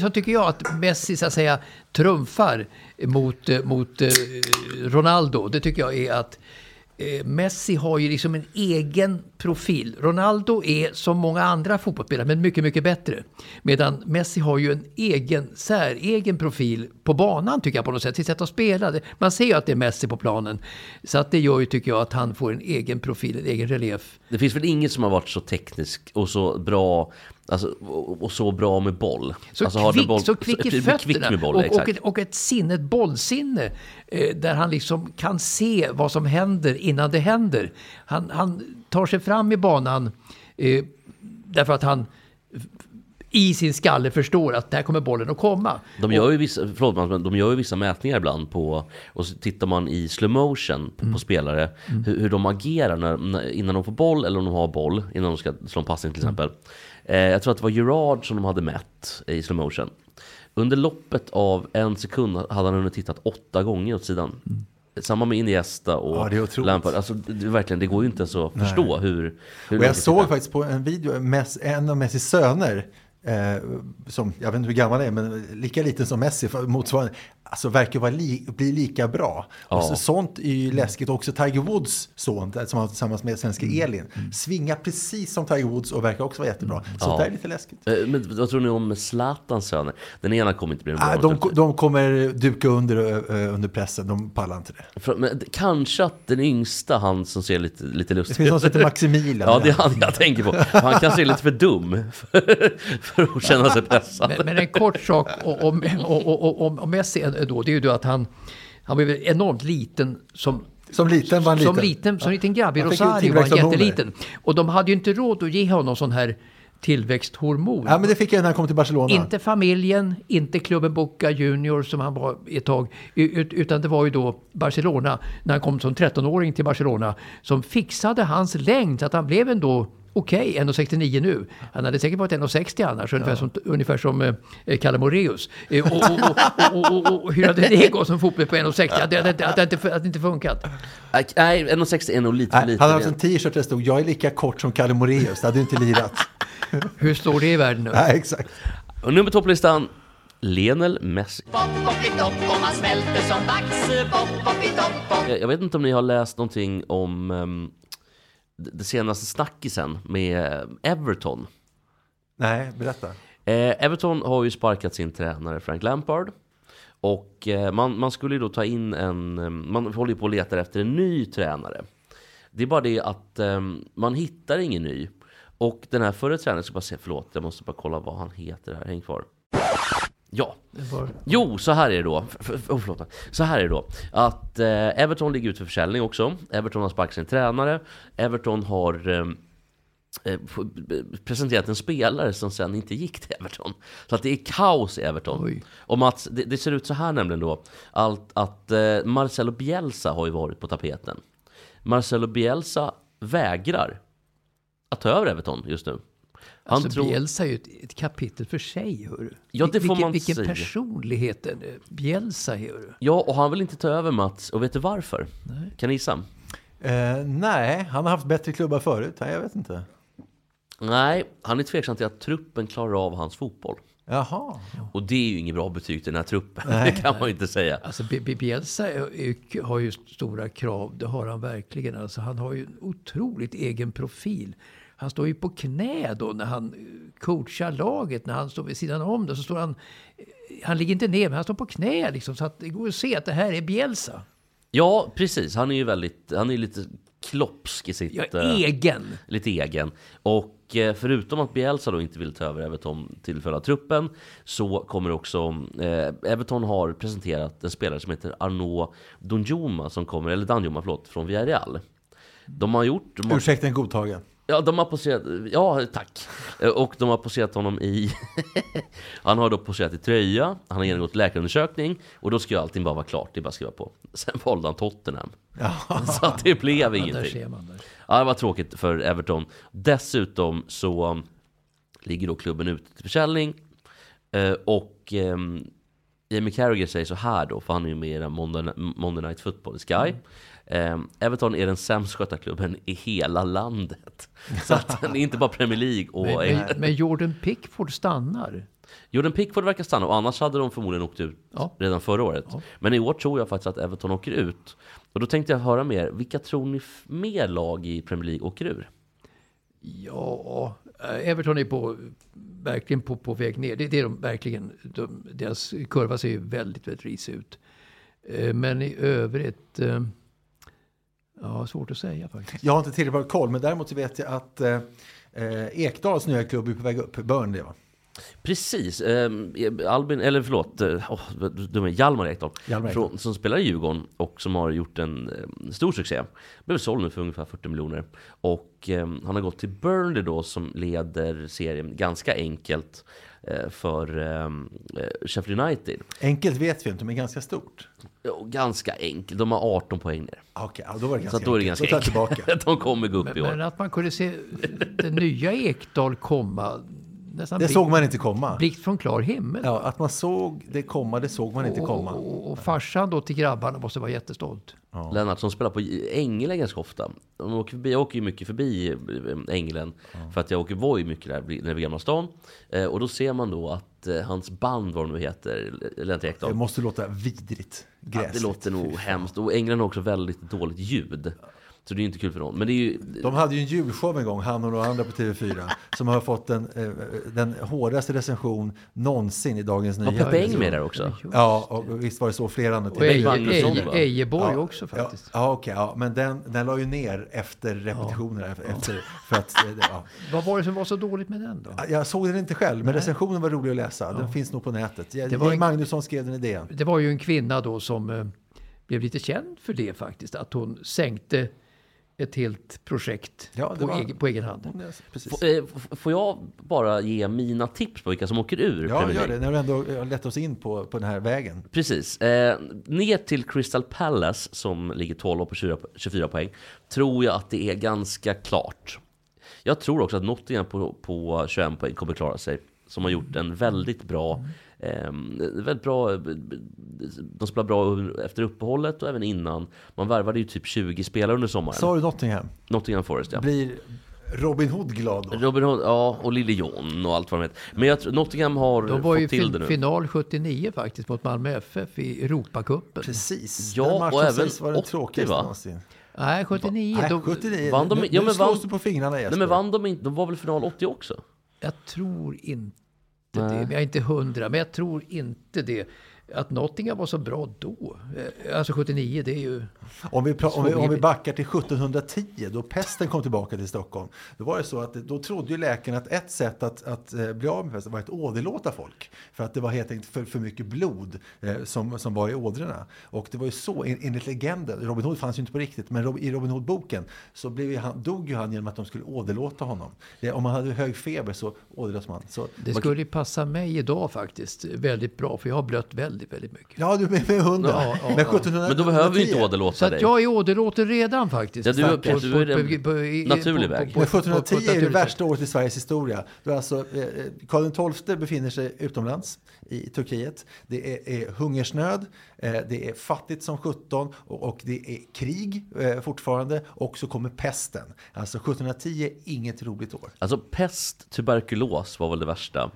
Så tycker jag att Messi så att säga trumfar mot, eh, mot eh, Ronaldo. Det tycker jag är att eh, Messi har ju liksom en egen profil. Ronaldo är som många andra fotbollsspelare, men mycket, mycket bättre. Medan Messi har ju en egen, säregen profil på banan tycker jag på något sätt, sitt sätt att spela. Man ser ju att det är Messi på planen. Så att det gör ju, tycker jag, att han får en egen profil, en egen relief. Det finns väl inget som har varit så teknisk och så bra Alltså, och, och så bra med boll. Så, alltså, kvick, boll, så kvick i kvick fötterna. med boll, och, och, ett, och ett sinne, ett bollsinne. Eh, där han liksom kan se vad som händer innan det händer. Han, han tar sig fram i banan eh, därför att han i sin skalle förstår att där kommer bollen att komma. De gör, ju vissa, förlåt, men de gör ju vissa mätningar ibland på, och så tittar man i slow motion på, Mm. på spelare, hur, hur de agerar när, när, innan de får boll eller om de har boll, innan de ska slå en passning till Mm. Eh, jag tror att det var Gerard som de hade mätt i slow motion. Under loppet av en sekund hade han hunnit tittat åtta gånger åt sidan. Mm. Samma med Iniesta och Ja. Lampard. Alltså, det, verkligen, det går ju inte ens att förstå hur... hur Och jag såg titta. faktiskt på en video, en av Messis söner, eh, som, jag vet inte hur gammal han är, men lika liten som Messi, motsvarande. alltså, verkar vara li, bli lika bra. Och så, Ja. sånt är ju läskigt. Också Tiger Woods son, där, som har tillsammans med svenska Mm. Elin, svingar precis som Tiger Woods och verkar också vara jättebra. Så Ja. det är lite läskigt. Eh, Men vad tror ni om Zlatans söner? Den ena kommer inte bli bra. Ah, de, de kommer duka under eh, under pressen, de pallar inte det. Men kanske att den yngsta, han som ser lite, lite Det lustig finns någon som heter Maximilian. Ja, det är han jag tänker på. Han kanske är lite för dum för, att känna sig pressad. Men, men en kort sak om, om, om, Messi då, det är ju då att han, han blev enormt liten som Som liten var han Som liten. liten, som liten grabb i Rosario var han jätteliten. Och de hade ju inte råd att ge honom sån här tillväxthormon. Ja, men det fick jag när han kom till Barcelona. Inte familjen, inte klubben Boca Junior som han var ett tag. ut- Utan det var ju då Barcelona, när han kom som 13-åring till Barcelona, som fixade hans längd så att han blev ändå okej, 1,69 nu. Han hade säkert varit 1,60 annars, ungefär som, ungefär som eh, Kalle Moraeus. Eh, och, och, och, och, och, och hur hade det gått som fotboll på 1,60? Det hade, det hade, det hade, inte- hade inte funkat. Nej, Nej, 1,60 är nog lite för lite. han hade haft en t-shirt där det stod jag är lika kort som Kalle Moraeus. Det hade ju inte lirat. Hur står det i världen nu? Nej, exakt. Och nummer två på listan, Lionel Messi. Jag vet inte om ni har läst någonting om um, det senaste snackisen med eh, Everton. Nej, berätta. Eh, Everton har ju sparkat sin tränare Frank Lampard. Och eh, man, man skulle ju då ta in en, eh, man håller ju på och letar efter en ny tränare. Det är bara det att eh, man hittar ingen ny. Och den här förre tränaren, ska bara säga förlåt, jag måste bara kolla vad han heter här, häng kvar. Ja, jo, så här är det då. Oh, förlåt. Så här är det då. Att eh, Everton ligger ute för försäljning också. Everton har sparkat sin tränare. Everton har eh, eh, presenterat en spelare som sen inte gick till Everton. Så att det är kaos i Everton. Oj. Och Mats, det, det ser ut så här nämligen då. Allt, att eh, Marcelo Bielsa har ju varit på tapeten. Marcelo Bielsa vägrar att ta över Everton just nu. Han Alltså tror... Bielsa är ju ett, ett kapitel för sig, hörru. Ja, det får vilken, man vilken säga. personlighet Bielsa är, hörru. Ja, och han vill inte ta över Mats. Och vet du varför? Kan ni gissa? Eh, nej, han har haft bättre klubbar förut. Nej, jag vet inte. Nej, han är tveksam till att truppen klarar av hans fotboll. Jaha. Och det är ju inget bra betyg till den här truppen. det kan man ju inte säga. Alltså Bielsa är, är, har ju stora krav, det har han verkligen. Alltså, han har ju en otroligt egen profil. Han står ju på knä då när han eh, coachar laget, när han står vid sidan om det. Så står han, eh, han ligger inte ner, men han står på knä liksom, så att det går att se att det här är Bielsa. Ja, precis. Han är ju väldigt, han är lite klopsk i sitt... Ja, eh, egen. lite egen. Och eh, förutom att Bielsa då inte vill ta över Everton till följd av truppen så kommer också eh, Everton har presenterat en spelare som heter Arnaud Danjuma som kommer, eller Danjuma förlåt, från Villarreal. De har gjort... De har, Ursäkten godtagen. Ja, de har poserat, ja tack. Eh, Och de har poserat honom i, han har då poserat i tröja, han har genomgått läkarundersökning och då ska ju allting bara vara klart, det är bara att skriva på. Sen valde han Tottenham. Så att det blev Ja, ingenting. Ja, det var tråkigt för Everton. Dessutom så um, ligger då klubben ute till försäljning. Eh, och um, Jamie Carragher säger så här då, för han är ju med i Monday, Monday Night Football i Sky. Eh, Everton är den sämst skötta klubben i hela landet. Så att det är inte bara Premier League och... Men, men, men Jordan Pickford stannar. Jordan Pickford verkar stanna och annars hade de förmodligen åkt ut Ja. redan förra året. Men i år tror jag faktiskt att Everton åker ut. Och då tänkte jag höra mer, vilka tror ni mer lag i Premier League åker ur? Ja, eh, Everton är på, verkligen på, på väg ner. Det, det är de verkligen. De, deras kurva ser ju väldigt, väldigt risig ut. Eh, Men i övrigt, eh, ja, svårt att säga faktiskt. Jag har inte tillräckligt bra koll, men däremot så vet jag att eh, Ekdals nya klubb är på väg upp. Burnley, va? Precis, eh, Albin, eller förlåt, oh, dum är Hjalmar Ekdal, Hjalmar Ekdal. från, som spelar i Djurgården och som har gjort en eh, stor succé. Blev såld nu för ungefär 40 miljoner. Och eh, han har gått till Burnley då som leder serien ganska enkelt för eh, eh, Sheffield United. Enkelt vet vi inte, men ganska stort. Ja, ganska enkelt, de har 18 poäng ner. Ah, Okej, ja, då var det Så ganska att då är det enkelt. ganska Då tar jag enkelt. tillbaka. De kommer gå upp Men, i år. men att man kunde se den nya Ekdal komma nästan Det såg man inte komma. blixt från klar himmel. Ja, att man såg det komma, det såg man inte komma. Och, och, och farsan då till grabbarna måste vara jättestolt. Lennart som spelar på Ängelen ganska ofta. De åker förbi, jag åker ju mycket förbi eh, Ängelen för att jag åker Voi mycket där nere vid Gamla stan. Eh, och då ser man då att eh, hans band, vad de nu heter, Lennart Det Ekdahl. måste låta vidrigt. Ja, Gräsligt. det låter nog hemskt. Och England har också väldigt dåligt ljud. Så det är inte kul för någon. Men det är ju... De hade ju en julshow en gång, han och några andra på TV4, som har fått den, eh, den hårdaste recension någonsin i Dagens Var Nyheter. Peppe Eng med där också? Ja, och visst var det så flera andra Och TV4. Eje, Magnusson, Eje, va? Ejeborg Ja, också Ja, faktiskt. ja okej, ja, men den, den la ju ner efter repetitionerna. Efter, för att, eh, ja. Vad var det som var så dåligt med den då? Jag såg den inte själv, men recensionen var rolig att läsa. Den finns nog på nätet. Det Det var en- Magnusson skrev den i DN. Det var ju en kvinna då som eh, blev lite känd för det faktiskt. Att hon sänkte ett helt projekt Ja, på, var- egen, på egen hand. F- eh, Får jag bara ge mina tips på vilka som åker ur Ja, Premier gör det. När vi ändå har lett oss in på, på den här vägen. Precis. Eh, ner till Crystal Palace som ligger 12 på 24, 24 poäng. Tror jag att det är ganska klart. Jag tror också att Nottingham på, på 21 poäng kommer klara sig. Som har gjort en väldigt bra... Eh, väldigt bra de spelar bra efter uppehållet och även innan. Man värvade ju typ 20 spelare under sommaren. Sa du Nottingham? Nottingham Forest ja. Blir Robin Hood glad då? Robin Hood, ja, och Lille John och allt vad de heter. Men jag tror Nottingham har De var ju fått till det fin, nu. final 79 faktiskt mot Malmö FF i Europacupen. Precis. Ja, den matchen och även vara den 80, tråkigaste va? någonsin. Nej, 79. Nej, då, 79. Vann de- nu, ja, nu men slås vann- du på fingrarna Jesper. Nej men vann de inte? De var väl final 80 också? Jag tror inte Nej. det. Men jag är inte hundra. Men jag tror inte det. Att Nottingham var så bra då. Eh, Alltså 79, det är ju... Om vi, om, vi, om vi backar till 1710 då pesten kom tillbaka till Stockholm. Då var det så att då trodde ju läkarna att ett sätt att, att eh, bli av med pesten var att åderlåta folk. För att det var helt enkelt för, för mycket blod eh, som, som var i ådrorna. Och det var ju så en- enligt legenden, Robin Hood fanns ju inte på riktigt, men Rob- i Robin Hood-boken så blev ju han, dog ju han genom att de skulle åderlåta honom. Det, om man hade hög feber så åderlåts man. Så, Det skulle ju passa mig idag faktiskt väldigt bra. För jag har blött väldigt, väldigt mycket. ja, du är med, med hundra. Ja, ja, men ja. 1710, Men då behöver vi inte åderlåta Så att dig. jag är åderlåten redan faktiskt. Ja, du är- På- du på- är på- på- i- naturlig på- väg. på- Men på- på- på- 1710 på ett är det värsta året i Sveriges historia. Då alltså, eh, Karl XII befinner sig utomlands i Turkiet. Det är, är hungersnöd, eh, det är fattigt som 17 och, och det är krig eh, fortfarande och så kommer pesten. Alltså 1710 är inget roligt år. Alltså pest, tuberkulos var väl det värsta.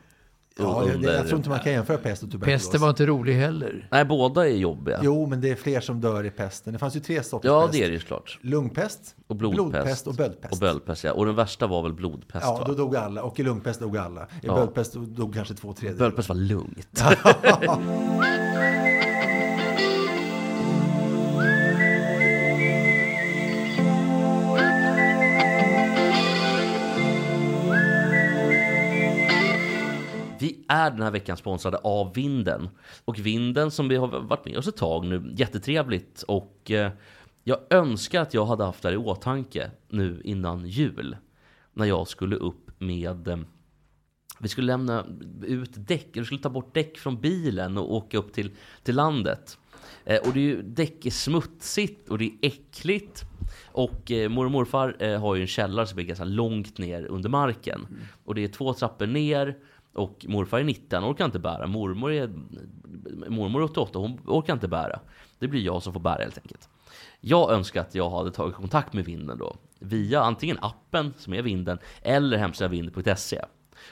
Ja, det, under- jag tror inte man kan jämföra pest och tuberkulos. Pesten var inte rolig heller. Nej, båda är jobbiga. Jo, men det är fler som dör i pesten. Det fanns ju tre sorters ja, pest. det är det ju klart. Lungpest, Och blodpest. blodpest och böldpest. Och böldpest, ja. Och den värsta var väl blodpest, Ja, va? då dog alla. Och i lungpest dog alla. I Ja. böldpest dog kanske två tredjedelar. Böldpest var lugnt. är den här veckan sponsrade av Vinden. Och Vinden som vi har varit med oss ett tag nu, jättetrevligt. Och eh, jag önskar att jag hade haft det här i åtanke nu innan jul. När jag skulle upp med eh, vi skulle lämna ut däck, vi skulle ta bort däck från bilen och åka upp till, till landet. Eh, och det är ju, däck är smutsigt och det är äckligt. Och eh, mormor och morfar eh, har ju en källare som är ganska långt ner under marken. Och det är två trappor ner och morfar är 90, han orkar inte bära. Mormor är, mormor är 88, hon orkar inte bära. Det blir jag som får bära helt enkelt. Jag önskar att jag hade tagit kontakt med vinden då. Via antingen appen som är vinden eller hemsidan vind.se.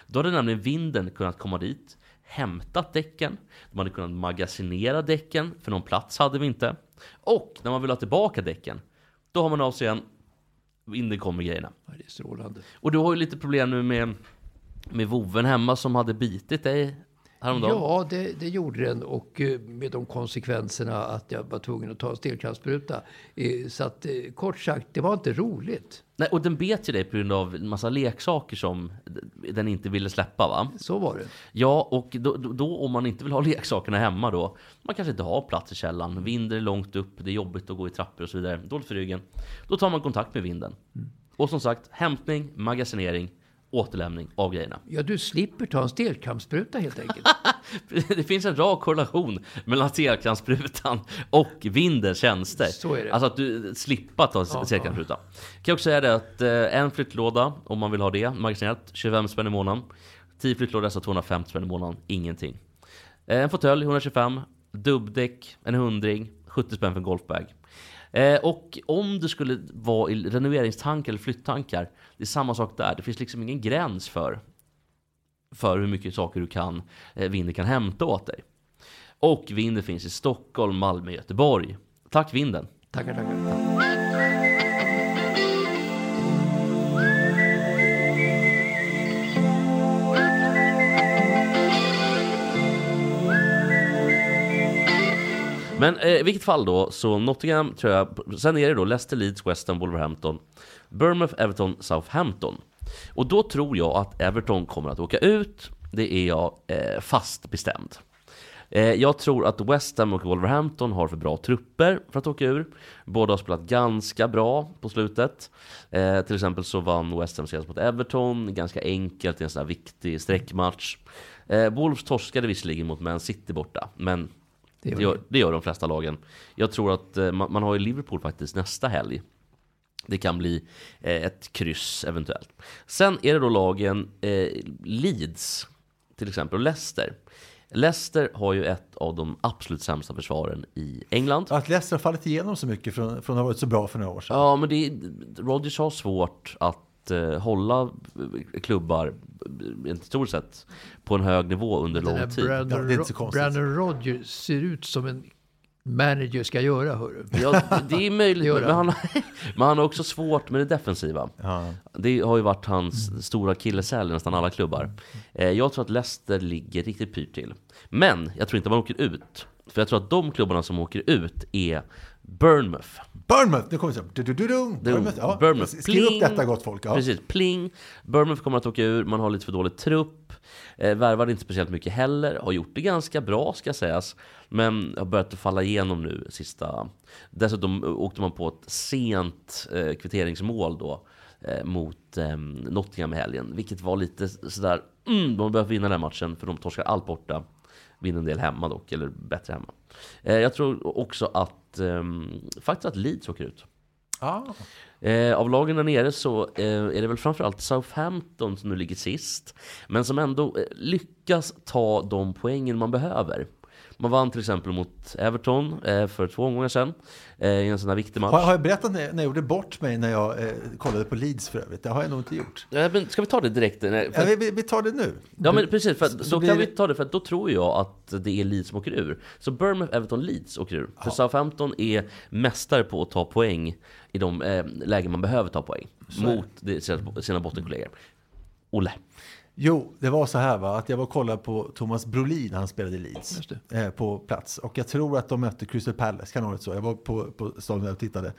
Då hade nämligen vinden kunnat komma dit, hämtat däcken, de hade kunnat magasinera däcken, för någon plats hade vi inte. Och när man vill ha tillbaka däcken, då har man av sig igen, vinden kommer grejerna. Det är strålande. Och du har ju lite problem nu med, med voven hemma som hade bitit dig häromdagen. Ja, det, det gjorde den och eh, med de konsekvenserna att jag var tvungen att ta en stelkrampsspruta. Eh, Så att eh, kort sagt, det var inte roligt. Nej, och den bet ju dig på grund av en massa leksaker som den inte ville släppa va? Så var det. Ja, och då, då, om man inte vill ha leksakerna hemma då, man kanske inte har plats i källaren, vinden är långt upp, det är jobbigt att gå i trappor och så vidare, dåligt för ryggen. Då tar man kontakt med vinden. Och som sagt, hämtning, magasinering, återlämning av grejerna. Ja, du slipper ta en stelkrampsspruta helt enkelt. Det finns en rak korrelation mellan stelkrampssprutan och vindens tjänster. Så är det. Alltså att du slipper ta stelkrampsspruta. Kan jag också säga det att eh, en flyttlåda, om man vill ha det, magasinerat, 25 spänn i månaden. 10 flyttlådor, dessa 250 spänn i månaden, ingenting. Eh, En fåtölj 125, dubbdäck en hundring, 70 spänn för en golfbag. Eh, och om du skulle vara i renoveringstankar eller flytttankar, det är samma sak där. Det finns liksom ingen gräns för, för hur mycket saker du kan, eh, kan hämta åt dig. Och vinden finns i Stockholm, Malmö, Göteborg. Tack Vinden! Tackar, tackar. Men eh, i vilket fall då, så Nottingham tror jag, sen är det då Leicester, Leeds, West Ham, Wolverhampton, Bournemouth, Everton, Southampton. Och då tror jag att Everton kommer att åka ut, det är jag eh, fast bestämd. Eh, jag tror att West Ham och Wolverhampton har för bra trupper för att åka ur. Båda har spelat ganska bra på slutet. Eh, till exempel så vann West Ham senast mot Everton, ganska enkelt i en sån här viktig sträckmatch. Eh, Wolves torskade visserligen mot Man City borta, men det det gör gör, det gör de flesta lagen. Jag tror att eh, man, man har ju Liverpool faktiskt nästa helg. Det kan bli eh, ett kryss eventuellt. Sen är det då lagen eh, Leeds till exempel och Leicester. Leicester har ju ett av de absolut sämsta försvaren i England. Att Leicester har fallit igenom så mycket från, från att ha varit så bra för några år sedan. Ja, men det är, Rodgers har svårt att eh, hålla klubbar eh, historiskt sett på en hög nivå under lång tid. Brandon, Ja, det är inte så konstigt. Brandon Rodgers ser ut som en manager ska göra, hörru. Ja, det är möjligt, men han, men han har också svårt med det defensiva. Ja. Det har ju varit hans stora akilleshäl i nästan alla klubbar. Eh, Jag tror att Leicester ligger riktigt pyrt till. Men jag tror inte man åker ut. För jag tror att de klubbarna som åker ut är Bournemouth. Bournemouth, nu kommer det så. Du, du, du. Bournemouth, ja. Skriv upp detta gott folk. Ja. Precis, pling. Bournemouth kommer att åka ur, man har lite för dålig trupp. Eh, värvade inte speciellt mycket heller, har gjort det ganska bra ska sägas. Men har börjat falla igenom nu sista... Dessutom åkte man på ett sent eh, kvitteringsmål då. Eh, mot eh, Nottingham i helgen, vilket var lite sådär... Mm, de behöver vinna den här matchen för de torskar allt borta. Vinner en del hemma dock, eller bättre hemma. Eh, jag tror också att ehm, faktiskt att Leeds åker ut. Ah. Eh, av lagen där nere så eh, är det väl framförallt Southampton som nu ligger sist. Men som ändå eh, lyckas ta de poängen man behöver. Man vann till exempel mot Everton eh, för två omgångar sedan. Eh, I en sån här viktig match. Har, har jag berättat när, när jag gjorde bort mig när jag eh, kollade på Leeds för övrigt? Det har jag nog inte gjort. Eh, men ska vi ta det direkt? Nej, för Ja, vi, vi, tar det nu. Ja men precis, för Så- så då blir kan vi ta det för då tror jag att det är Leeds som åker ur. Så Bournemouth, Everton, Leeds åker ur. För Southampton är mästare på att ta poäng i de eh, lägen man behöver ta poäng. Mot det, sina, sina bottenkollegor. Olle. Jo, det var så här va, att jag var och kollade på Thomas Brolin när han spelade i Leeds. Eh, på plats. Och jag tror att de mötte Crystal Palace, kan ha varit så. Jag var på, på staden och tittade.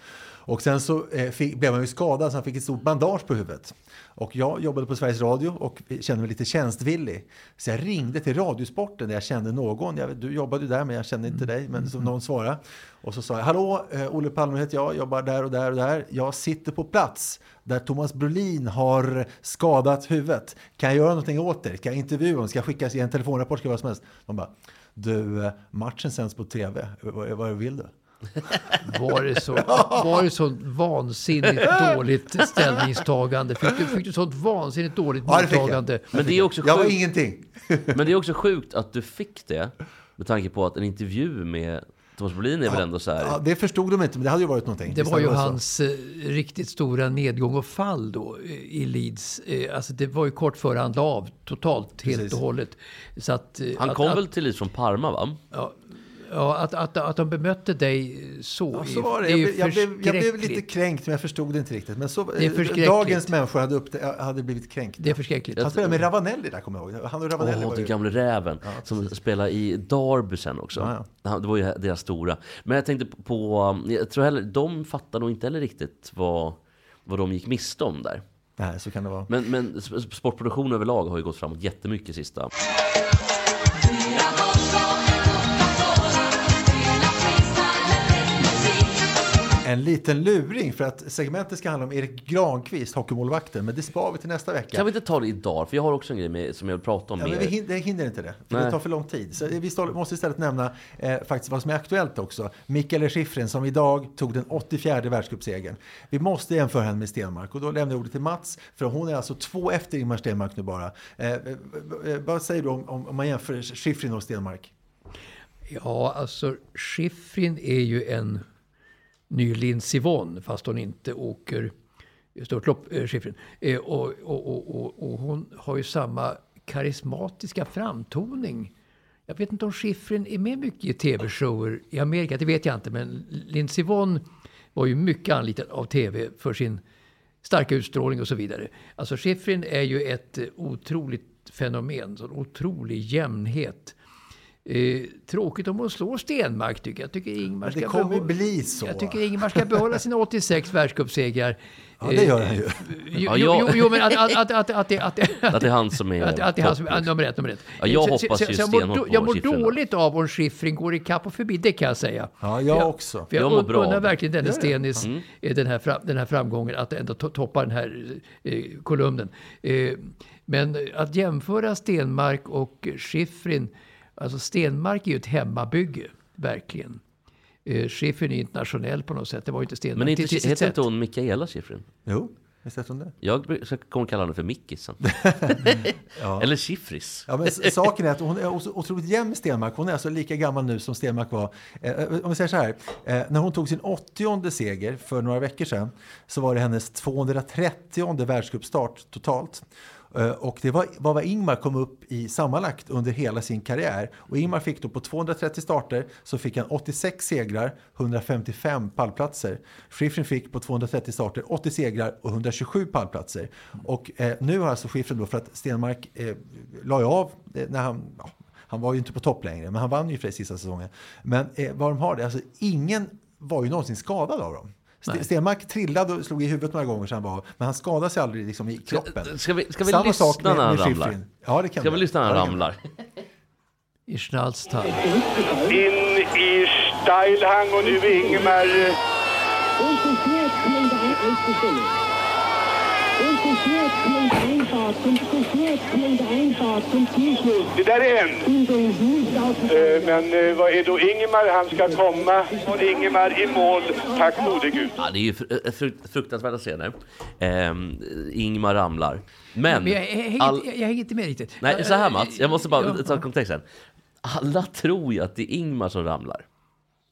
Och sen så eh, fick, blev han ju skadad så han fick ett stort bandage på huvudet. Och jag jobbade på Sveriges Radio och kände mig lite tjänstvillig. Så jag ringde till Radiosporten där jag kände någon. Jag, du jobbade ju där men jag kände inte dig. Men som någon svarade. Och så sa jag, hallå, eh, Olle Palme heter jag, jobbar där och där och där. Jag sitter på plats där Thomas Brolin har skadat huvudet. Kan jag göra någonting åt det? Kan jag intervjua honom? Ska jag skicka en telefonrapport? Ska jag vad som helst? De bara, du, eh, matchen sänds på tv. Vad, vad vill du? Var det så, var det så vansinnigt dåligt ställningstagande? Fick du, fick du sånt vansinnigt dåligt Ja, mottagande? Men det är också Jag var sjukt, ingenting. men det är också sjukt att du fick det. Med tanke på att en intervju med Thomas Brolin är väl ändå så här. Ja, det förstod de inte, men det hade ju varit någonting. Det var ju hans eh, riktigt stora nedgång och fall då eh, i Leeds. Eh, alltså det var ju kort före han la av totalt helt Precis. och hållet. Så att, eh, Han kom att, väl till Leeds från Parma va? Ja, ja, att, att, att de bemötte dig så, Ja, är- så var det. är Jag, ju blev- jag, blev, jag blev lite kränkt, men jag förstod det inte riktigt. Men så, Det är dagens människor hade, upp, hade blivit kränkta. Det är förskräckligt. Han spelade med Ravanelli där, kommer jag ihåg. Han och Ravanelli Åh, var den ju... gamle räven som spelar i Derby sen också. Ja, Det var ju deras stora. Men jag tänkte på, jag tror heller, de fattar nog inte heller riktigt vad, vad de gick miste om där. Nej, så kan det vara. Men, men sp- sportproduktion överlag har ju gått framåt jättemycket sista. En liten luring för att segmentet ska handla om Erik Granqvist, hockeymålvakten. Men det spar vi till nästa vecka. Kan vi inte ta det idag? För jag har också en grej med, som jag vill prata om Ja, mer. men vi hin- det hinner inte det. För Nej. det tar för lång tid. Så vi måste istället nämna eh, faktiskt vad som är aktuellt också. Mikael Schifrin som idag tog den 84 världscupsegern. Vi måste jämföra henne med Stenmark och då lämnar jag ordet till Mats. För hon är alltså två efter Ingmar Stenmark nu bara. Eh, eh, eh, vad säger du om, om, man jämför Schifrin och Stenmark? Ja, alltså Schifrin är ju en ny Lindsey Vonn, fast hon inte åker störtlopp, eh, eh, och, och, och, och, och hon har ju samma karismatiska framtoning. Jag vet inte om Schifrin är med mycket i tv-shower i Amerika, det vet jag inte. Men Lindsey Vonn var ju mycket anlitad av tv för sin starka utstrålning och så vidare. Alltså Schifrin är ju ett eh, otroligt fenomen, en otrolig jämnhet. Eh, tråkigt om hon slår Stenmark tycker jag. Jag tycker Ingmar Men det ska kommer behå- bli så. Jag tycker Ingmar ska behålla sina 86 världscupsegrar. Ja, det gör han ju. Jo, jo, jag- jo, jo, men att, att, att, att, att, det- att, det- Att det är han som är att, att det är han som nummer ett. Nummer ett. Ja, jag Så- hoppas så- ju jag stenhårt på Jag mår då. dåligt av om Schifrin går ikapp och förbi, det kan jag säga. Ja, jag också. För jag, Jag mår jag bra det. verkligen det? Stenis eh, den, här fram, den här framgången, att ändå to toppa den här eh, kolumnen. Eh, men att jämföra Stenmark och Schifrin, alltså Stenmark är ju ett hemmabygge, verkligen. Eh, Schifrin är internationell på något sätt, det var ju inte Stenmark. Men inte, till- heter sätt. inte hon Mikaela Schifrin? Jo, visst heter hon det? Jag kommer kalla henne för Mickis sen. Eller Schifris. Ja, men saken är att hon är otroligt jämn med Stenmark. Hon är alltså lika gammal nu som Stenmark var. Eh, om vi säger så här, eh, när hon tog sin 80 seger för några veckor sedan så var det hennes 230 världscupstart totalt. Eh, och det var vad Ingmar kom upp i sammanlagt under hela sin karriär. Och Ingmar fick då på 230 starter så fick han 86 segrar, 155 pallplatser. Schiffrin fick på 230 starter 80 segrar och 127 pallplatser. Och eh, nu har alltså Schiffrin då, för att Stenmark eh, la ju av eh, när han, ja, han var ju inte på topp längre, men han vann ju för det sista säsongen. Men eh, vad de har det, alltså ingen var ju någonsin skadad av dem. St- Stenmark trillade och slog i huvudet några gånger han var men han skadade sig aldrig liksom i kroppen. Ska vi, ska vi Samma lyssna sak med, när han med ramlar? Schifrin. Ja, det kan Ska vi lyssna när han Ja, ramlar? I Schnalztal. In i Steilhang och nu Ingemar. Interessiert klingt einfach zum Zielschluss. Det där är en. Eh, Men eh, vad är då Ingemar? Han ska komma. Och Ingemar i mål. Tack gode gud. Ja, det är ju fr- eh, frukt, fruktansvärda scener. Ehm, Ingmar ramlar. Men... Men jag, jag, hänger all- inte, jag, jag hänger inte med riktigt. Nej, så här Mats, jag måste bara Ja. ta kontexten. Alla tror ju att det är Ingmar som ramlar.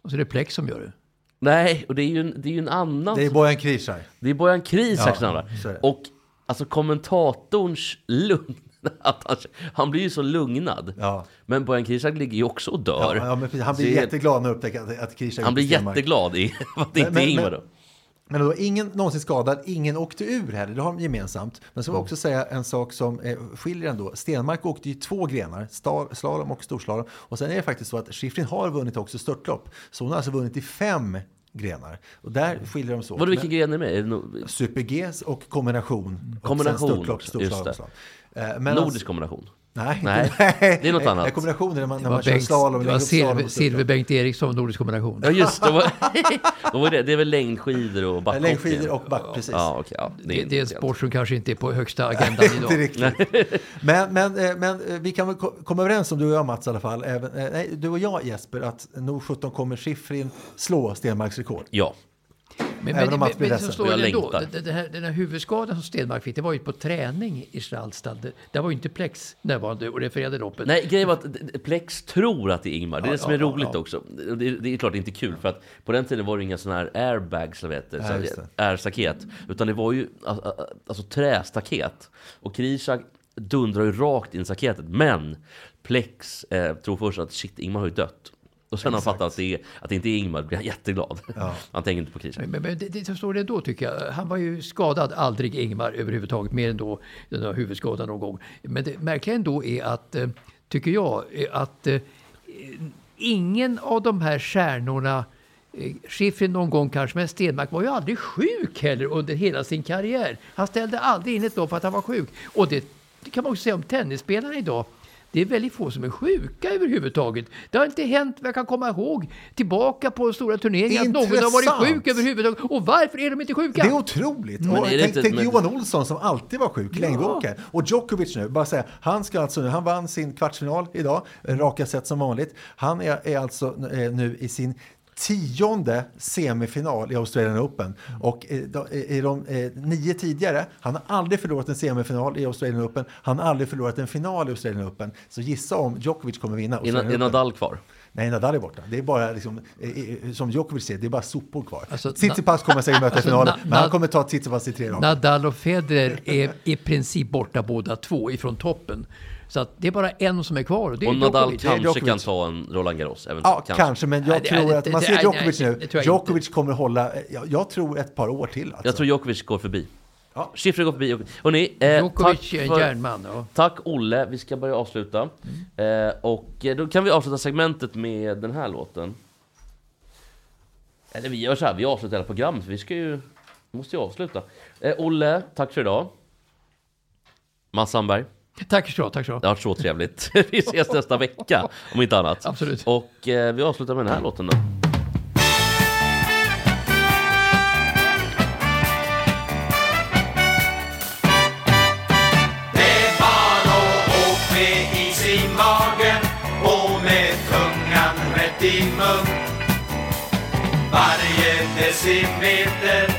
Och så är det Plex som gör det. Nej, och det är ju en, det är ju en annan... Det är Bojan Krishaj. Det är Bojan Krisak Ja, som ramlar. så är det. Och alltså kommentatorns lugn... Att han, han blir ju så lugnad. Ja. Men Bojan Krisak ligger ju också och dör. Ja, ja, men han blir Så jätteglad när han upptäcker att, att Krishaj Han blir jätteglad i att det inte Men- är men- Ingmar men-. Men då, ingen någonsin skadad, ingen åkte ur heller. Det har de gemensamt. Men så vill jag också säga en sak som eh, skiljer ändå. Stenmark åkte ju två grenar, sta- slalom och storslalom. Och sen är det faktiskt så att Schifrin har vunnit också störtlopp. Så hon har alltså vunnit i fem grenar. Och där skiljer de så. Vadå, vilken gren är med? Är no- Super-G och kombination. Och Kombination sen också, just det. Eh, Nordisk alltså- kombination? Nej, Nej, det är något annat. En kombination är när man, när Det man var, kör Bengt, slalom. det var längdhopp, slalom Silver, och störtlopp. Silver Bengt Eriksson, Nordisk kombination. Ja just det, var, då var det, det är väl längdskidor och backhoppning? Längdskidor och back, precis. Ja, okej. ja, Det, det är en sport som kanske inte är på högsta agendan Inte idag. riktigt. Men, men, eh, men eh, vi kan väl ko- komma överens om, du och jag Mats i alla fall, även, eh, nej, du och jag Jesper, att nog 17 kommer Schifrin slå Stenmarks rekord. Ja. Men, Även om men, Mats blir ledsen. står Jag det längtar. den, här, den här huvudskadan som Stenmark fick, det var ju på träning i Schnalstad. Det, där var ju inte Plex närvarande och refererade loppet. Nej, grejen var att Plex tror att det är Ingmar. Det är Ja, det som är ja, roligt ja. också. Det är, det är klart inte kul för att på den tiden var det inga sådana här airbags, det. airstaket. Utan det var ju alltså, alltså trästaket. Och Krishak dundrar ju rakt in i staketet. Men Plex eh, tror först att shit, Ingmar har ju dött. Och sen när han fattar att det, är, att det inte är Ingmar blir han jätteglad. Han tänker inte på Krishak. Men, men det, det står det ändå tycker jag. Han var ju skadad, aldrig Ingmar överhuvudtaget, mer än då den där huvudskadan någon gång. Men det märkliga ändå är att, eh, tycker jag, att eh, ingen av de här stjärnorna eh, Schifrin någon gång kanske, men Stenmark var ju aldrig sjuk heller under hela sin karriär. Han ställde aldrig in ett lopp för att han var sjuk. Och det, det kan man också säga om tennisspelarna idag. Det är väldigt få som är sjuka överhuvudtaget. Det har inte hänt, vad jag kan komma ihåg, tillbaka på stora turneringar, att någon har varit Intressant. sjuk överhuvudtaget. Och varför är de inte sjuka? Det är otroligt. Men och är det tänk inte- tänk men- Johan Olsson som alltid var sjuk, längdåkare. Och Djokovic nu, bara säga, han ska alltså nu, han vann sin kvartsfinal idag, raka sätt som vanligt. Han är, är alltså eh, nu i sin tionde semifinal i Australian Open. Och eh, då- eh, i de eh, nio tidigare, han har aldrig förlorat en semifinal i Australian Open, han har aldrig förlorat en final i Australian Open. Så gissa om Djokovic kommer vinna Är, Australian är Open. Nadal kvar? Nej, Nadal är borta. Det är bara, liksom, eh, eh, som Djokovic säger, det är bara sopor kvar. Alltså, Tsitsipas kommer säkert möta i Alltså, finalen, na- men han kommer ta Tsitsipas i tre raka. Nadal och Federer är i princip borta båda två ifrån toppen. Så att det är bara en som är kvar och det är Och Nadal kanske Djokovic. kan ta en Roland Garros. Eventuellt, Ja, kanske. men jag Nej, tror det- att man ser nej, Djokovic nej, nu. Djokovic kommer hålla, jag, jag tror ett par år till. Alltså. Jag tror Djokovic går förbi. Ja. Schiffer går förbi. Hörrni, eh, Djokovic är en järnman. Ja. tack Olle, vi ska börja avsluta. Eh, och eh, då kan vi avsluta segmentet med den här låten. Eller vi gör så här, vi avslutar hela programmet, vi ska ju... Vi måste ju avsluta. Eh, Olle, tack för idag. Mats Sandberg, Tack så tack så det har varit så trevligt. vi ses nästa vecka, om inte annat. Absolut. Och eh, vi avslutar med den här låten då. Det var att åk med is i magen och med tungan rätt i mun. Varje decimeter